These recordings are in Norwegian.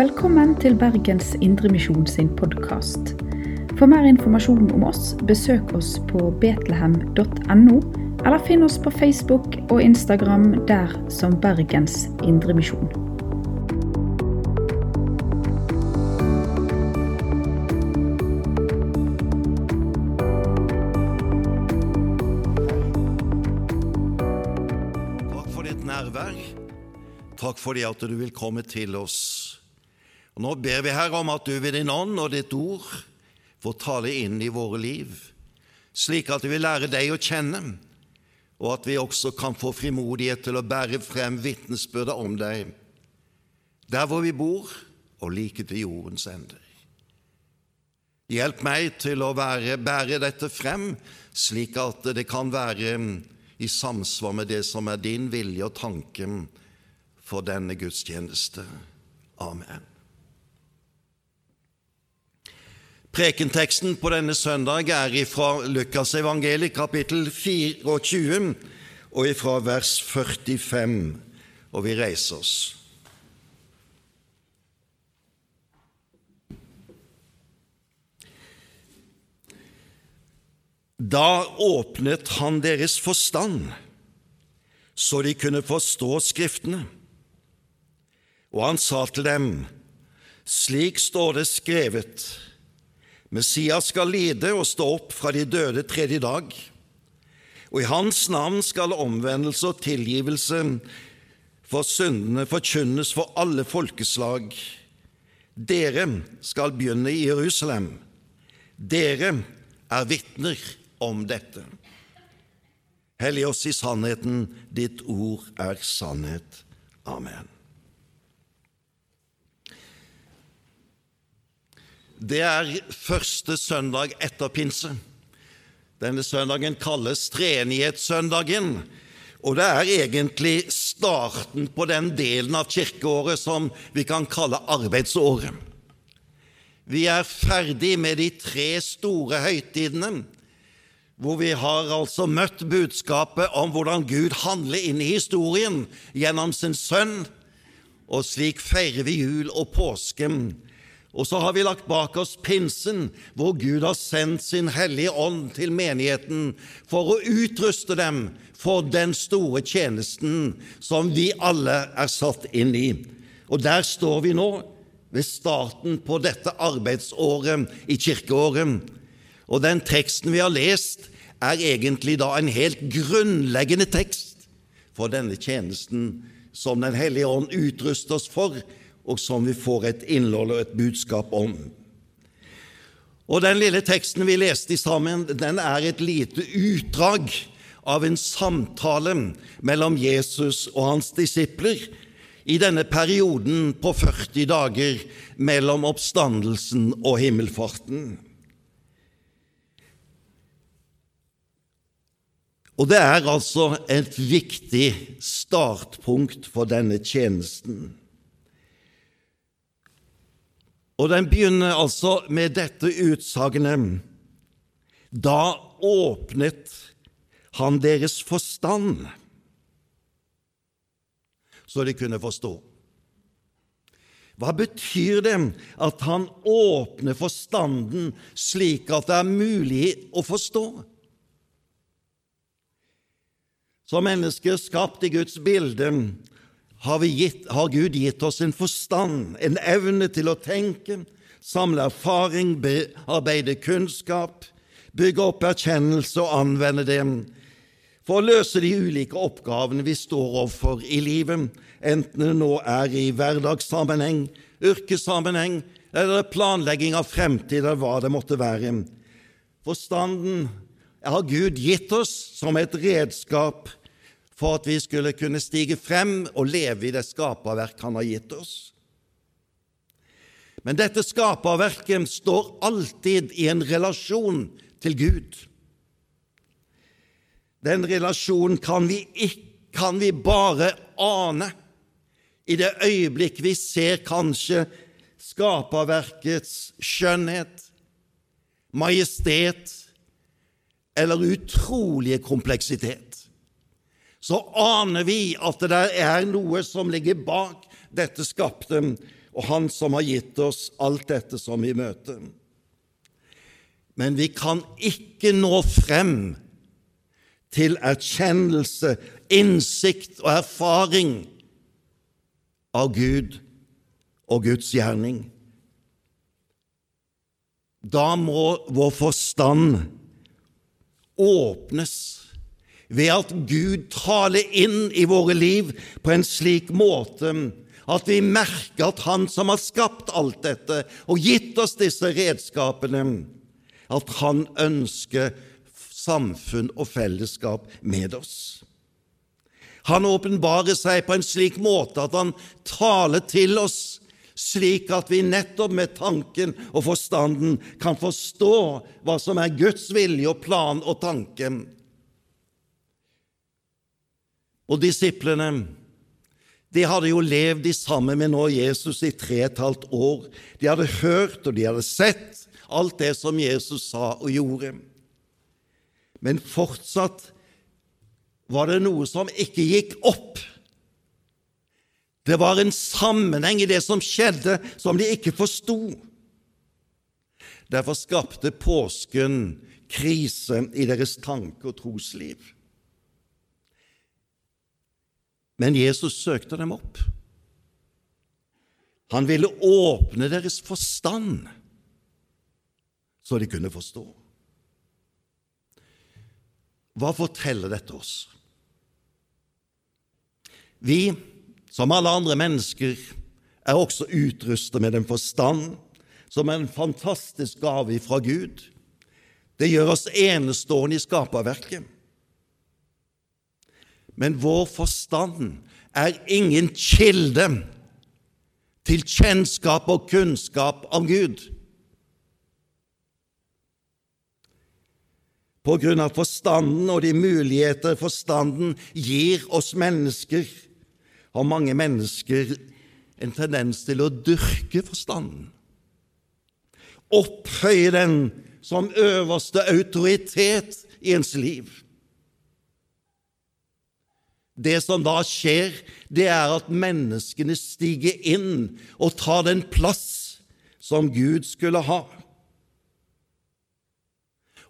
Velkommen til Bergens Indremisjon sin podkast. For mer informasjon om oss, besøk oss på betlehem.no, eller finn oss på Facebook og Instagram der som Bergens Indremisjon. Takk for ditt nærvær. Takk for det at du vil komme til oss. Og Nå ber vi Herre om at du ved din ånd og ditt ord får tale inn i våre liv, slik at vi lærer deg å kjenne, og at vi også kan få frimodighet til å bære frem vitnesbyrdet om deg, der hvor vi bor, og like til jordens ender. Hjelp meg til å være, bære dette frem, slik at det kan være i samsvar med det som er din vilje og tanke for denne gudstjeneste. Amen. Prekenteksten på denne søndag er fra Lukas evangeliet kapittel 24 og fra vers 45, og vi reiser oss. Da åpnet han deres forstand, så de kunne forstå Skriftene. Og han sa til dem, slik står det skrevet, Messias skal lide og stå opp fra de døde tredje dag, og i hans navn skal omvendelse og tilgivelse for syndene forkynnes for alle folkeslag. Dere skal begynne i Jerusalem. Dere er vitner om dette. Hellig oss i sannheten, ditt ord er sannhet. Amen. Det er første søndag etter pinse. Denne søndagen kalles treenighetssøndagen, og det er egentlig starten på den delen av kirkeåret som vi kan kalle arbeidsåret. Vi er ferdig med de tre store høytidene, hvor vi har altså møtt budskapet om hvordan Gud handler inn i historien gjennom sin sønn, og slik feirer vi jul og påsken og så har vi lagt bak oss pinsen, hvor Gud har sendt sin Hellige Ånd til menigheten for å utruste dem for den store tjenesten som vi alle er satt inn i. Og der står vi nå, ved starten på dette arbeidsåret i kirkeåret. Og den teksten vi har lest, er egentlig da en helt grunnleggende tekst for denne tjenesten som Den hellige ånd utruster oss for og som vi får et innhold og et budskap om. Og Den lille teksten vi leste sammen, den er et lite utdrag av en samtale mellom Jesus og hans disipler i denne perioden på 40 dager mellom oppstandelsen og himmelfarten. Og det er altså et viktig startpunkt for denne tjenesten. Og den begynner altså med dette utsagnet Da åpnet han deres forstand, så de kunne forstå. Hva betyr det at han åpner forstanden slik at det er mulig å forstå? Som mennesker skapt i Guds bilde har, gitt, har, Gud gitt oss en forstand, en evne til å tenke, samle erfaring, bearbeide kunnskap, bygge opp erkjennelse og anvende dem for å løse de ulike oppgavene vi står overfor i livet, enten det nå er i hverdagssammenheng, yrkessammenheng eller planlegging av fremtid eller hva det måtte være. Forstanden har Gud gitt oss som et redskap for at vi skulle kunne stige frem og leve i det skaperverk Han har gitt oss. Men dette skaperverket står alltid i en relasjon til Gud. Den relasjonen kan vi, ikke, kan vi bare ane i det øyeblikk vi ser kanskje skaperverkets skjønnhet, majestet eller utrolige kompleksitet så aner vi at det er noe som ligger bak dette skapte, og Han som har gitt oss alt dette som vi møter. Men vi kan ikke nå frem til erkjennelse, innsikt og erfaring av Gud og Guds gjerning. Da må vår forstand åpnes ved at Gud taler inn i våre liv på en slik måte at vi merker at Han som har skapt alt dette og gitt oss disse redskapene, at Han ønsker samfunn og fellesskap med oss. Han åpenbarer seg på en slik måte at han taler til oss, slik at vi nettopp med tanken og forstanden kan forstå hva som er Guds vilje og plan og tanke. Og disiplene de hadde jo levd sammen med nå Jesus i tre og et halvt år. De hadde hørt og de hadde sett alt det som Jesus sa og gjorde. Men fortsatt var det noe som ikke gikk opp. Det var en sammenheng i det som skjedde, som de ikke forsto. Derfor skapte påsken krise i deres tanke- og trosliv. Men Jesus søkte dem opp. Han ville åpne deres forstand, så de kunne forstå. Hva forteller dette oss? Vi, som alle andre mennesker, er også utrustet med en forstand som er en fantastisk gave fra Gud. Det gjør oss enestående i skaperverket. Men vår forstand er ingen kilde til kjennskap og kunnskap om Gud. På grunn av forstanden og de muligheter forstanden gir oss mennesker, har mange mennesker en tendens til å dyrke forstanden, opphøye den som øverste autoritet i ens liv. Det som da skjer, det er at menneskene stiger inn og tar den plass som Gud skulle ha.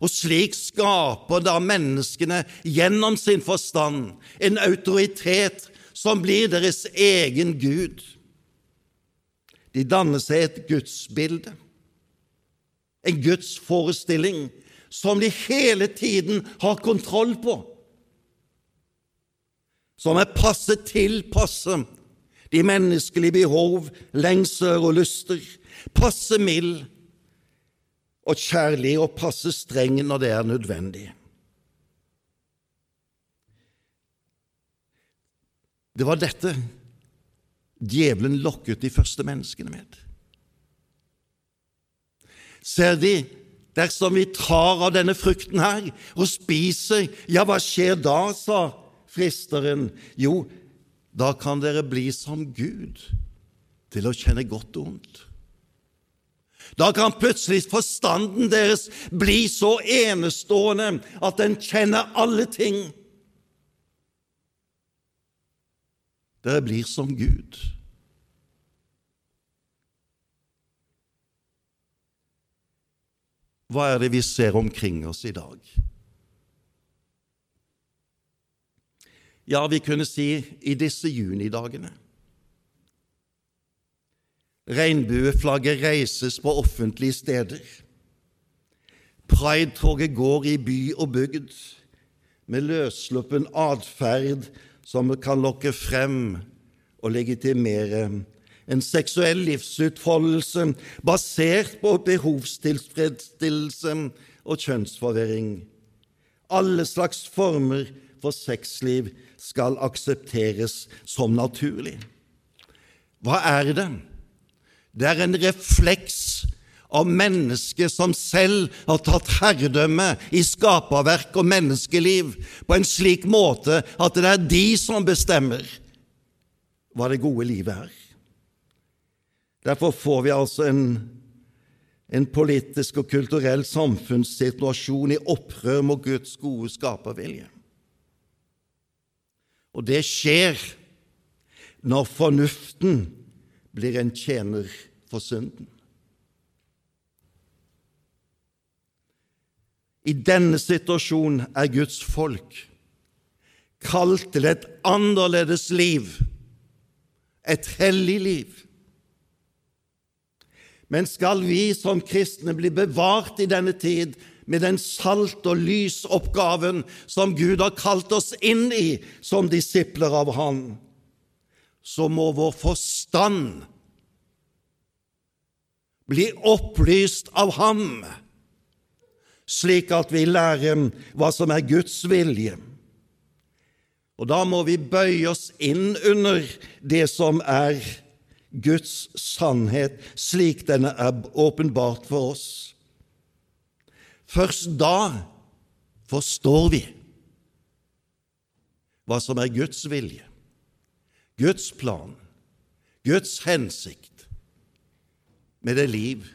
Og slik skaper da menneskene gjennom sin forstand en autoritet som blir deres egen Gud. De danner seg et gudsbilde, en gudsforestilling, som de hele tiden har kontroll på som er passe tilpasse de menneskelige behov, lengsler og lyster, passe mild og kjærlig og passe streng når det er nødvendig. Det var dette djevelen lokket de første menneskene med. Ser De, dersom vi tar av denne frukten her og spiser, ja, hva skjer da, sa fristeren? Jo, da kan dere bli som Gud, til å kjenne godt og ondt. Da kan plutselig forstanden deres bli så enestående at den kjenner alle ting. Dere blir som Gud. Hva er det vi ser omkring oss i dag? Ja, vi kunne si i disse junidagene. Regnbueflagget reises på offentlige steder. Pridetoget går i by og bygd med løssluppen atferd som kan lokke frem og legitimere en seksuell livsutfoldelse basert på behovstilfredsstillelse og kjønnsforvirring. Alle slags former for sexliv skal aksepteres som naturlig. Hva er det? Det er en refleks av mennesket som selv har tatt herredømme i skaperverk og menneskeliv på en slik måte at det er de som bestemmer hva det gode livet er. Derfor får vi altså en, en politisk og kulturell samfunnssituasjon i opprør mot Guds gode skapervilje. Og det skjer når fornuften blir en tjener for synden. I denne situasjonen er Guds folk kalt til et annerledes liv, et hellig liv. Men skal vi som kristne bli bevart i denne tid med den salt- og lysoppgaven som Gud har kalt oss inn i som disipler av Han, så må vår forstand bli opplyst av Ham, slik at vi lærer hva som er Guds vilje. Og da må vi bøye oss inn under det som er Guds sannhet, slik denne er åpenbart for oss. Først da forstår vi hva som er Guds vilje, Guds plan, Guds hensikt med det liv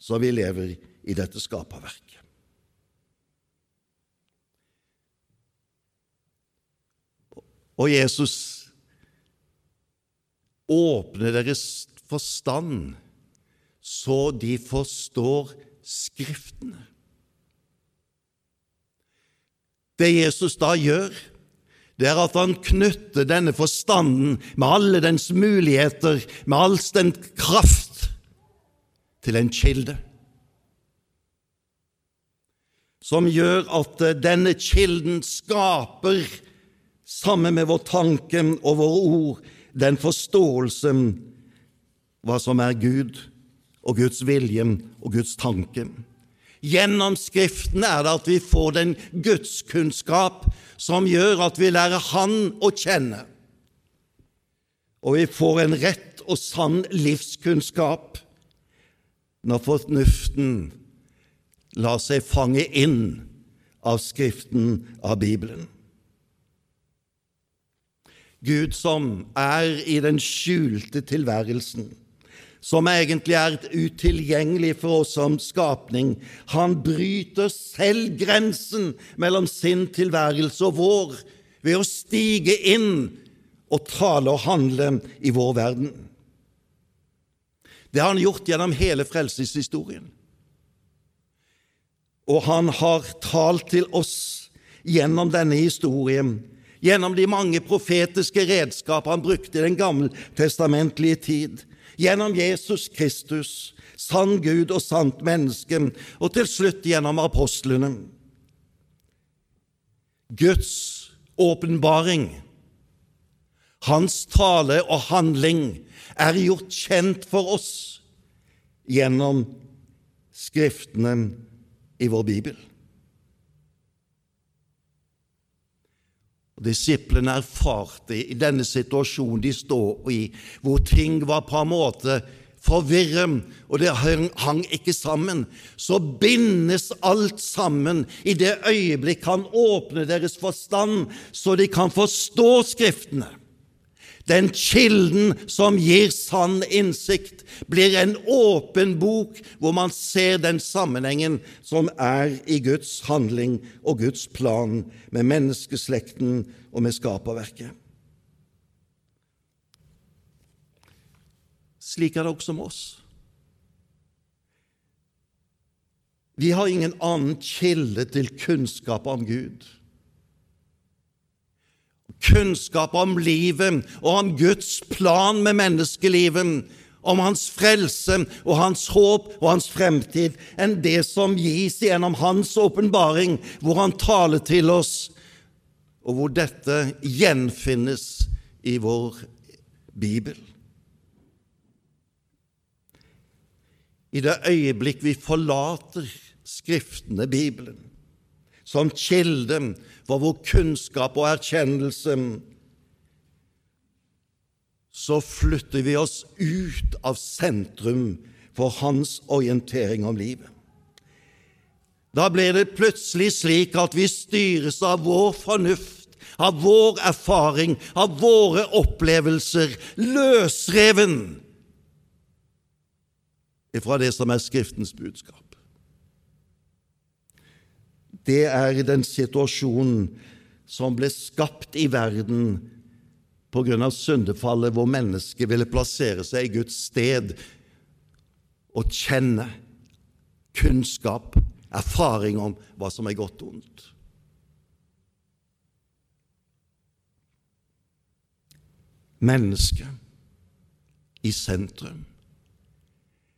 som vi lever i dette skaperverket. Og Jesus åpner deres forstand så de forstår Skriftene. Det Jesus da gjør, det er at han knytter denne forstanden med alle dens muligheter, med all den kraft, til en kilde. Som gjør at denne kilden skaper, sammen med vår tanke og våre ord, den forståelsen hva som er Gud og Guds vilje og Guds tanke. Gjennom Skriften er det at vi får den gudskunnskap som gjør at vi lærer Han å kjenne, og vi får en rett og sann livskunnskap. Når fornuften lar seg fange inn av Skriften, av Bibelen. Gud som er i den skjulte tilværelsen, som egentlig er utilgjengelig for oss som skapning. Han bryter selv grensen mellom sin tilværelse og vår ved å stige inn og tale og handle i vår verden. Det har han gjort gjennom hele frelseshistorien. Og han har talt til oss gjennom denne historien, gjennom de mange profetiske redskap han brukte i den gammeltestamentlige tid gjennom Jesus Kristus, sann Gud og sant menneske, og til slutt gjennom apostlene. Guds åpenbaring, hans tale og handling, er gjort kjent for oss gjennom Skriftene i vår Bibel. Disiplene erfarte i denne situasjonen de står i, hvor ting var på en måte forvirret, og det hang ikke sammen, så bindes alt sammen i det øyeblikk han åpner deres forstand, så de kan forstå Skriftene. Den kilden som gir sann innsikt, blir en åpen bok hvor man ser den sammenhengen som er i Guds handling og Guds plan med menneskeslekten og med skaperverket. Slik er det også med oss. Vi har ingen annen kilde til kunnskap om Gud kunnskap om livet og om Guds plan med menneskelivet, om hans frelse og hans håp og hans fremtid, enn det som gis gjennom hans åpenbaring, hvor han taler til oss, og hvor dette gjenfinnes i vår Bibel. I det øyeblikk vi forlater Skriftene, Bibelen, som kilde for vår kunnskap og erkjennelse, så flytter vi oss ut av sentrum for hans orientering om livet. Da blir det plutselig slik at vi styres av vår fornuft, av vår erfaring, av våre opplevelser, løsreven ifra det som er Skriftens budskap det er den situasjonen som ble skapt i verden av syndefallet, hvor mennesket ville plassere seg i Guds sted og kjenne kunnskap, erfaring om hva som er godt og ondt. Mennesket i sentrum,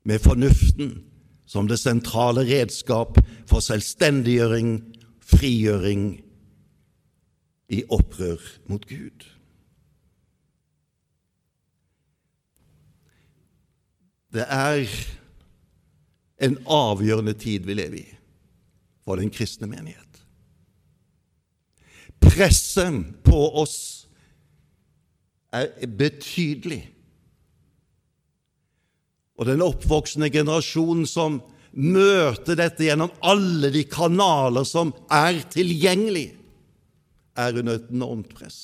med fornuften som det sentrale redskap for selvstendiggjøring, frigjøring i opprør mot Gud. Det er en avgjørende tid vi lever i for den kristne menighet. Presset på oss er betydelig. Og den oppvoksende generasjonen som møter dette gjennom alle de kanaler som er tilgjengelig, er under et enormt press.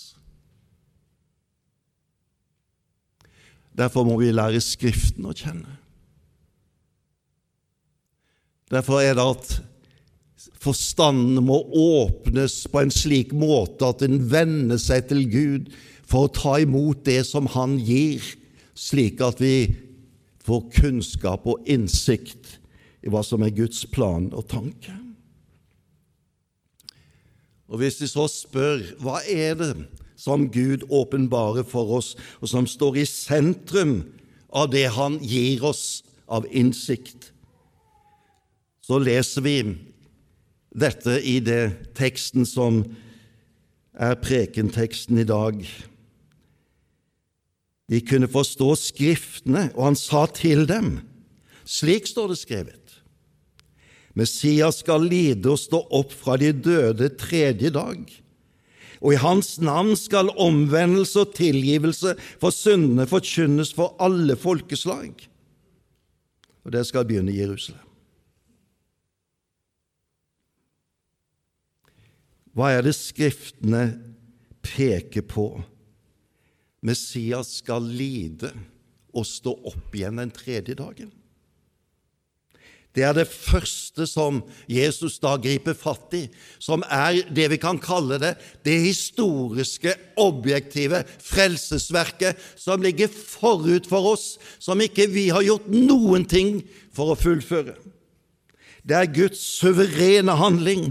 Derfor må vi lære Skriften å kjenne. Derfor er det at forstanden må åpnes på en slik måte at den venner seg til Gud for å ta imot det som Han gir, slik at vi får kunnskap og innsikt i hva som er Guds plan og tanke. Og Hvis vi så spør hva er det som Gud åpenbarer for oss, og som står i sentrum av det Han gir oss av innsikt, så leser vi dette i det teksten som er prekenteksten i dag. De kunne forstå Skriftene, og han sa til dem, slik står det skrevet, Messias skal lide og stå opp fra de døde tredje dag, og i hans navn skal omvendelse og tilgivelse for syndene forkynnes for alle folkeslag. Og det skal begynne i Jerusalem. Hva er det Skriftene peker på? Messias skal lide og stå opp igjen den tredje dagen. Det er det første som Jesus da griper fatt i, som er det vi kan kalle det det historiske, objektive frelsesverket som ligger forut for oss, som ikke vi har gjort noen ting for å fullføre. Det er Guds suverene handling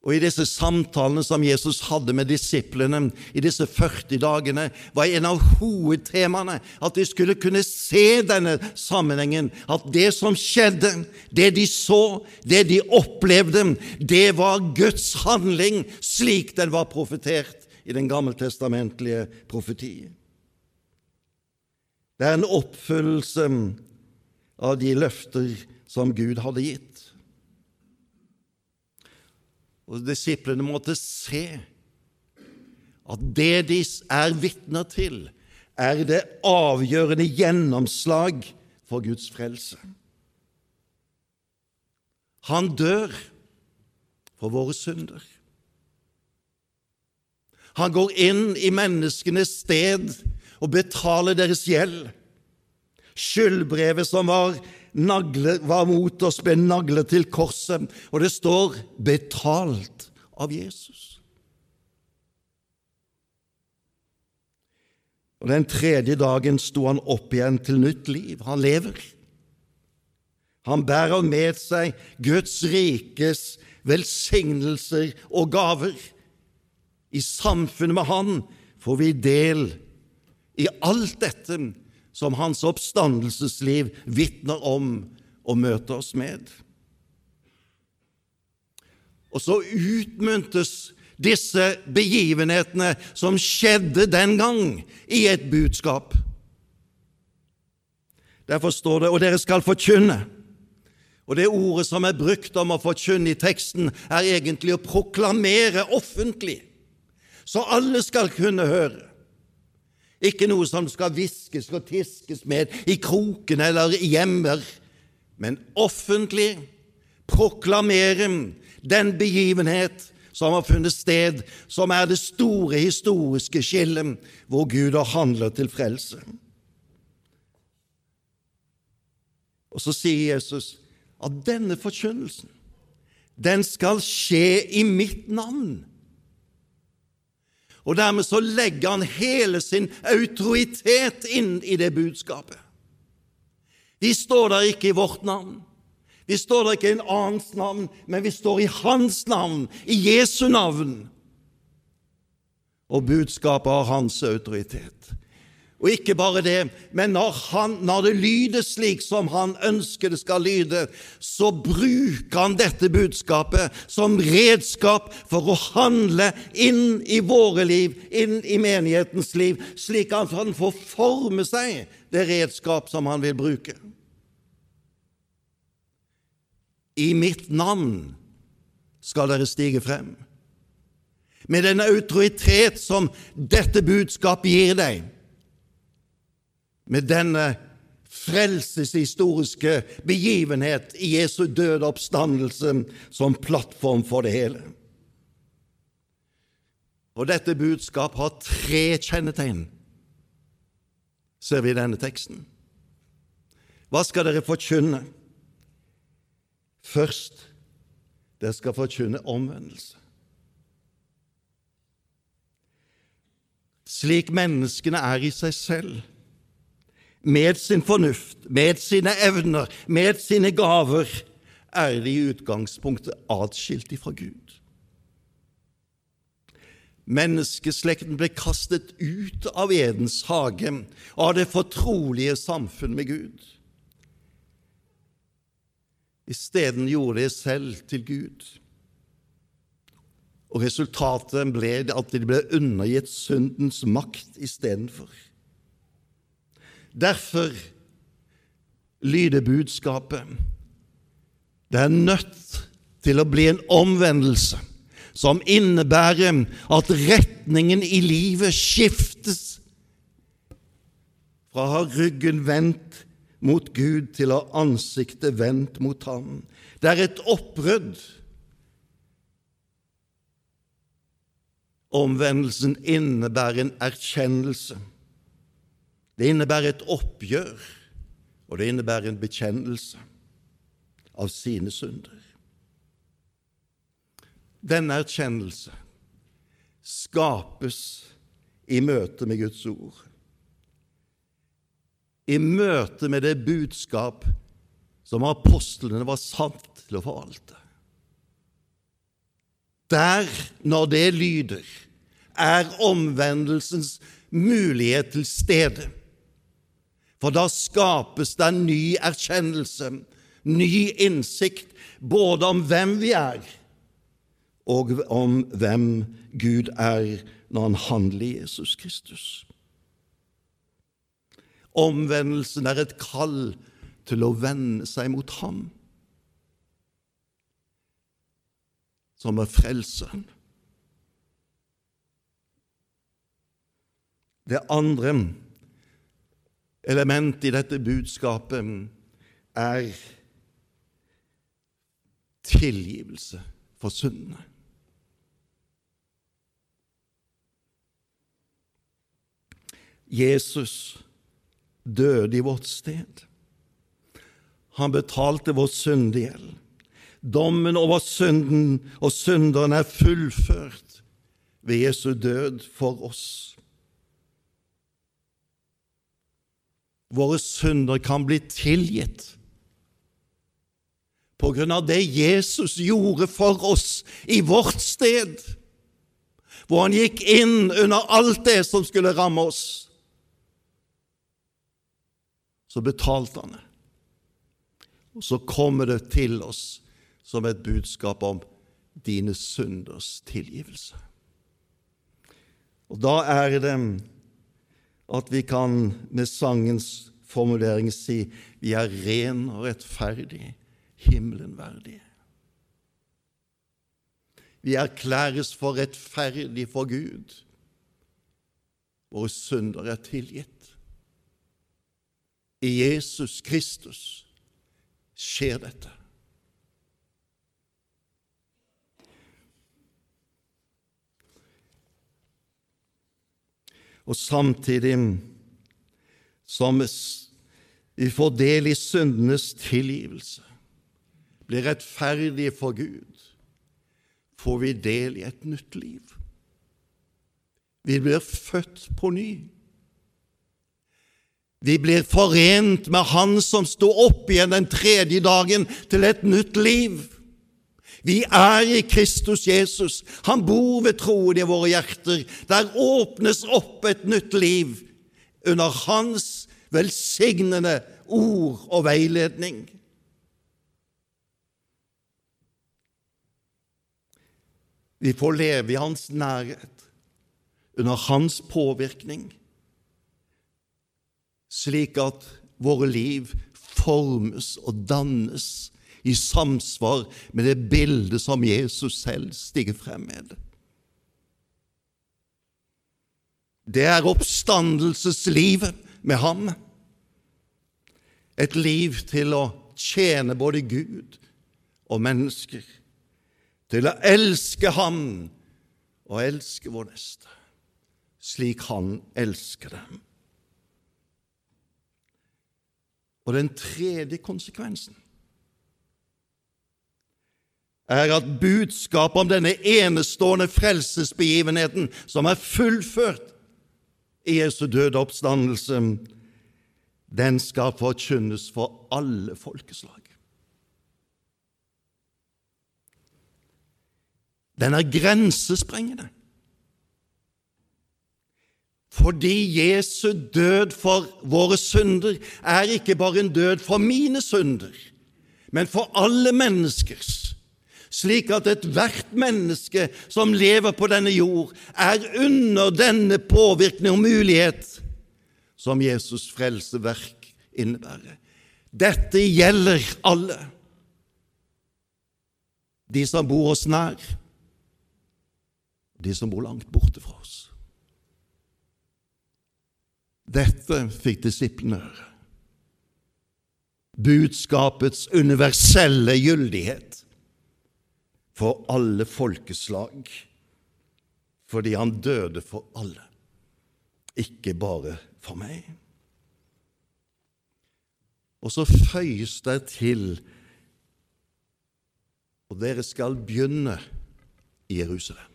Og i disse samtalene som Jesus hadde med disiplene i disse 40 dagene, var en av hovedtemaene at de skulle kunne se denne sammenhengen. At det som skjedde, det de så, det de opplevde, det var Guds handling slik den var profetert i den gammeltestamentlige profetien. Det er en oppfyllelse av de løfter som Gud hadde gitt. Og disiplene måtte se at det de er vitner til, er det avgjørende gjennomslag for Guds frelse. Han dør for våre synder. Han går inn i menneskenes sted og betaler deres gjeld. Skyldbrevet som var nagle, var mot oss, ble naglet til korset, og det står 'betalt av Jesus'. Og Den tredje dagen sto han opp igjen til nytt liv. Han lever. Han bærer med seg Guds rikes velsignelser og gaver. I samfunnet med Han får vi del i alt dette som hans oppstandelsesliv vitner om og møter oss med. Og så utmyntes disse begivenhetene som skjedde den gang, i et budskap. Derfor står det 'og dere skal forkynne'. Og Det ordet som er brukt om å forkynne i teksten, er egentlig å proklamere offentlig, så alle skal kunne høre. Ikke noe som skal hviskes og tiskes med i kroken eller i hjemmer, men offentlig proklamere den begivenhet som har funnet sted, som er det store historiske skillet hvor Gud har handlet til frelse. Og så sier Jesus at denne forkynnelsen, den skal skje i mitt navn. Og dermed så legger han hele sin autoritet inn i det budskapet. Vi står der ikke i vårt navn. Vi står der ikke i en annens navn, men vi står i Hans navn, i Jesu navn. Og budskapet har hans autoritet. Og ikke bare det, men når, han, når, det lyder slik som han ønsker det skal lyde, så bruker han dette budskapet som redskap for å handle inn i våre liv, inn i menighetens liv, slik at han får forme seg det redskap som han vil bruke. I mitt navn skal dere stige frem. Med den autoritet som dette budskapet gir deg med denne frelseshistoriske begivenhet i Jesu døde oppstandelse som plattform for det hele. Og dette budskap har tre kjennetegn, ser vi i denne teksten. Hva skal dere forkynne? Først, dere skal forkynne omvendelse. Slik menneskene er i seg selv med sin fornuft, med sine evner, med sine gaver, er de i utgangspunktet atskilt ifra Gud. Menneskeslekten ble kastet ut av Edens hage, av det fortrolige samfunn med Gud. Isteden gjorde de selv til Gud. Og resultatet ble at de ble undergitt syndens makt istedenfor. Derfor lyder budskapet det er nødt til å bli en omvendelse som innebærer at retningen i livet skiftes fra å ha ryggen vendt mot Gud til å ha ansiktet vendt mot Ham. Det er et oppbrudd. Omvendelsen innebærer en erkjennelse det innebærer et oppgjør, og det innebærer en bekjennelse av sine synder. Denne erkjennelse skapes i møte med Guds ord, i møte med det budskap som apostlene var sant til å forvalte. Der, når det lyder, er omvendelsens mulighet til stede. For da skapes det en ny erkjennelse, ny innsikt, både om hvem vi er, og om hvem Gud er når han handler i Jesus Kristus. Omvendelsen er et kall til å vende seg mot ham, som er frelseren. Det andre element i dette budskapet er tilgivelse for syndene. Jesus døde i vårt sted. Han betalte vår syndegjeld. Dommen over synden og synderen er fullført ved Jesu død for oss. Våre synder kan bli tilgitt på grunn av det Jesus gjorde for oss i vårt sted, hvor han gikk inn under alt det som skulle ramme oss. Så betalte han det. Og så kommer det til oss som et budskap om dine synders tilgivelse. Og da er det at vi kan med sangens formulering si vi er ren og rettferdig, himmelen verdig. Vi erklæres for rettferdig for Gud. Våre synder er tilgitt. I Jesus Kristus skjer dette. Og samtidig som vi får del i syndenes tilgivelse, blir rettferdige for Gud, får vi del i et nytt liv. Vi blir født på ny. Vi blir forent med Han som sto opp igjen den tredje dagen til et nytt liv. Vi er i Kristus Jesus. Han bor ved troen i våre hjerter. Der åpnes opp et nytt liv under Hans velsignende ord og veiledning. Vi får leve i Hans nærhet, under Hans påvirkning, slik at våre liv formes og dannes i samsvar med det bildet som Jesus selv stiger frem med. Det er oppstandelseslivet med ham. Et liv til å tjene både Gud og mennesker, til å elske ham og elske vår neste, slik han elsker dem. Og den tredje konsekvensen er at budskapet om denne enestående frelsesbegivenheten som er fullført i Jesu døde oppstandelse, den skal forkynnes for alle folkeslag. Den er grensesprengende. Fordi Jesu død for våre synder er ikke bare en død for mine synder, men for alle menneskers slik at ethvert menneske som lever på denne jord, er under denne påvirkning og mulighet som Jesus frelseverk innebærer. Dette gjelder alle, de som bor oss nær, de som bor langt borte fra oss. Dette fikk disiplene høre. Budskapets universelle gyldighet for alle folkeslag, fordi han døde for alle, ikke bare for meg. Og så føyes det til og dere skal begynne i Jerusalem.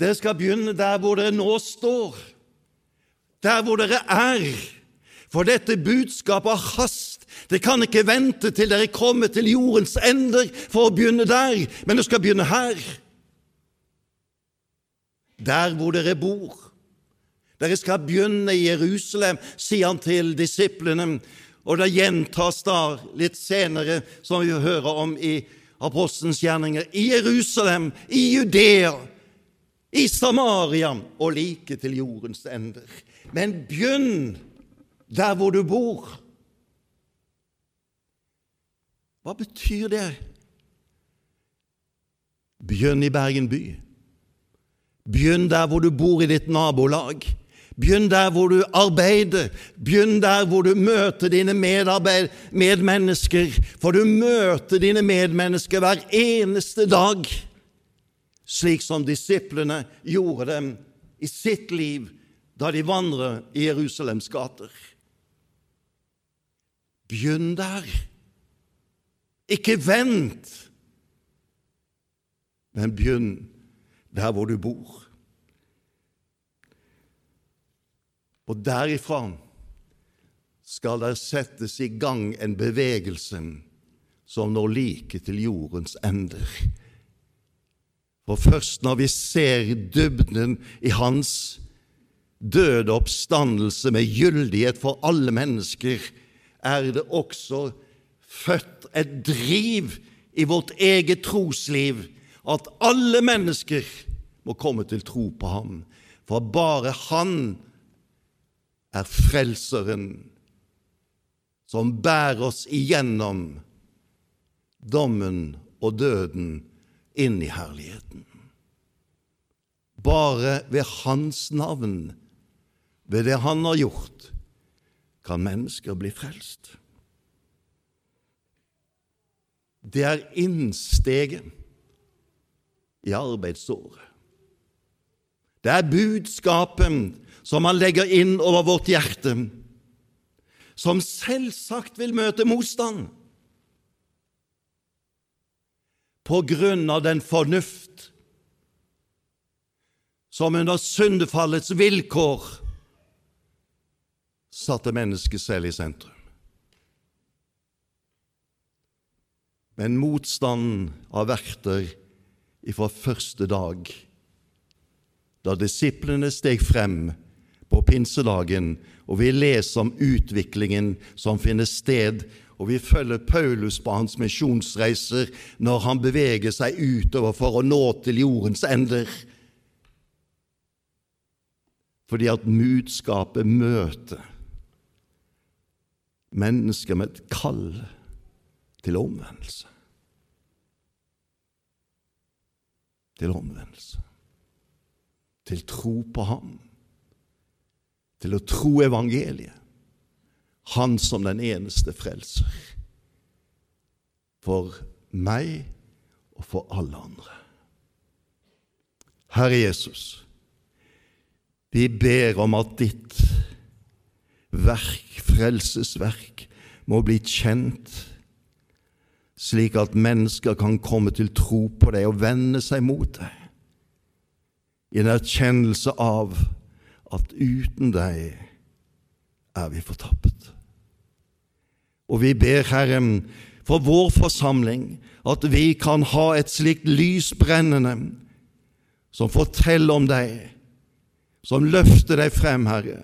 Dere skal begynne der hvor dere nå står, der hvor dere er. For dette budskapet har hast. Det kan ikke vente til dere kommer til jordens ender for å begynne der, men det skal begynne her. Der hvor dere bor. Dere skal begynne i Jerusalem, sier han til disiplene. Og det gjentas da litt senere, som vi hører om i apostelens gjerninger, i Jerusalem, i Judea, i Samaria og like til jordens ender. Men begynn der hvor du bor. Hva betyr det? Begynn i Bergen by. Begynn der hvor du bor i ditt nabolag. Begynn der hvor du arbeider. Begynn der hvor du møter dine medmennesker. For du møter dine medmennesker hver eneste dag, slik som disiplene gjorde dem i sitt liv da de vandret i Jerusalems gater. Begynn der. Ikke vent, men begynn der hvor du bor. Og derifra skal der settes i gang en bevegelse som når like til jordens ender. For først når vi ser dybden i Hans døde oppstandelse med gyldighet for alle mennesker, er det også født et driv i vårt eget trosliv at alle mennesker må komme til tro på ham, for bare han er frelseren som bærer oss igjennom dommen og døden inn i herligheten. Bare ved Hans navn, ved det Han har gjort, kan mennesker bli frelst. Det er innsteget i arbeidsåret. Det er budskapet som han legger inn over vårt hjerte, som selvsagt vil møte motstand på grunn av den fornuft som under syndefallets vilkår satte mennesket selv i sentrum. Men motstanden har vært der ifra første dag, da disiplene steg frem på pinsedagen, og vi leser om utviklingen som finner sted, og vi følger Paulus på hans misjonsreiser når han beveger seg utover for å nå til jordens ender. Fordi at budskapet møter mennesker med et kall til omvendelse. Til omvendelse. Til tro på ham. Til å tro evangeliet. Han som den eneste frelser. For meg og for alle andre. Herre Jesus, vi ber om at ditt verk, frelsesverk, må bli kjent, slik at mennesker kan komme til tro på deg og vende seg mot deg, i en erkjennelse av at uten deg er vi fortapt. Og vi ber, Herre, for vår forsamling, at vi kan ha et slikt lys brennende som forteller om deg, som løfter deg frem, Herre,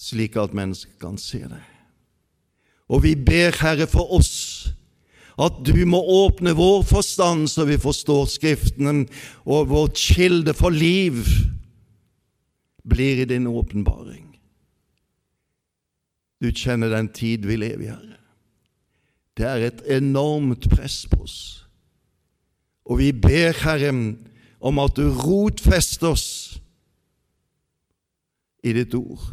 slik at mennesker kan se deg. Og vi ber, Herre, for oss at du må åpne vår forstand så vi forstår Skriftene, og vårt kilde for liv blir i din åpenbaring. Du kjenner den tid vi lever i, Herre. Det er et enormt press på oss. Og vi ber, Herre, om at du rotfester oss i ditt ord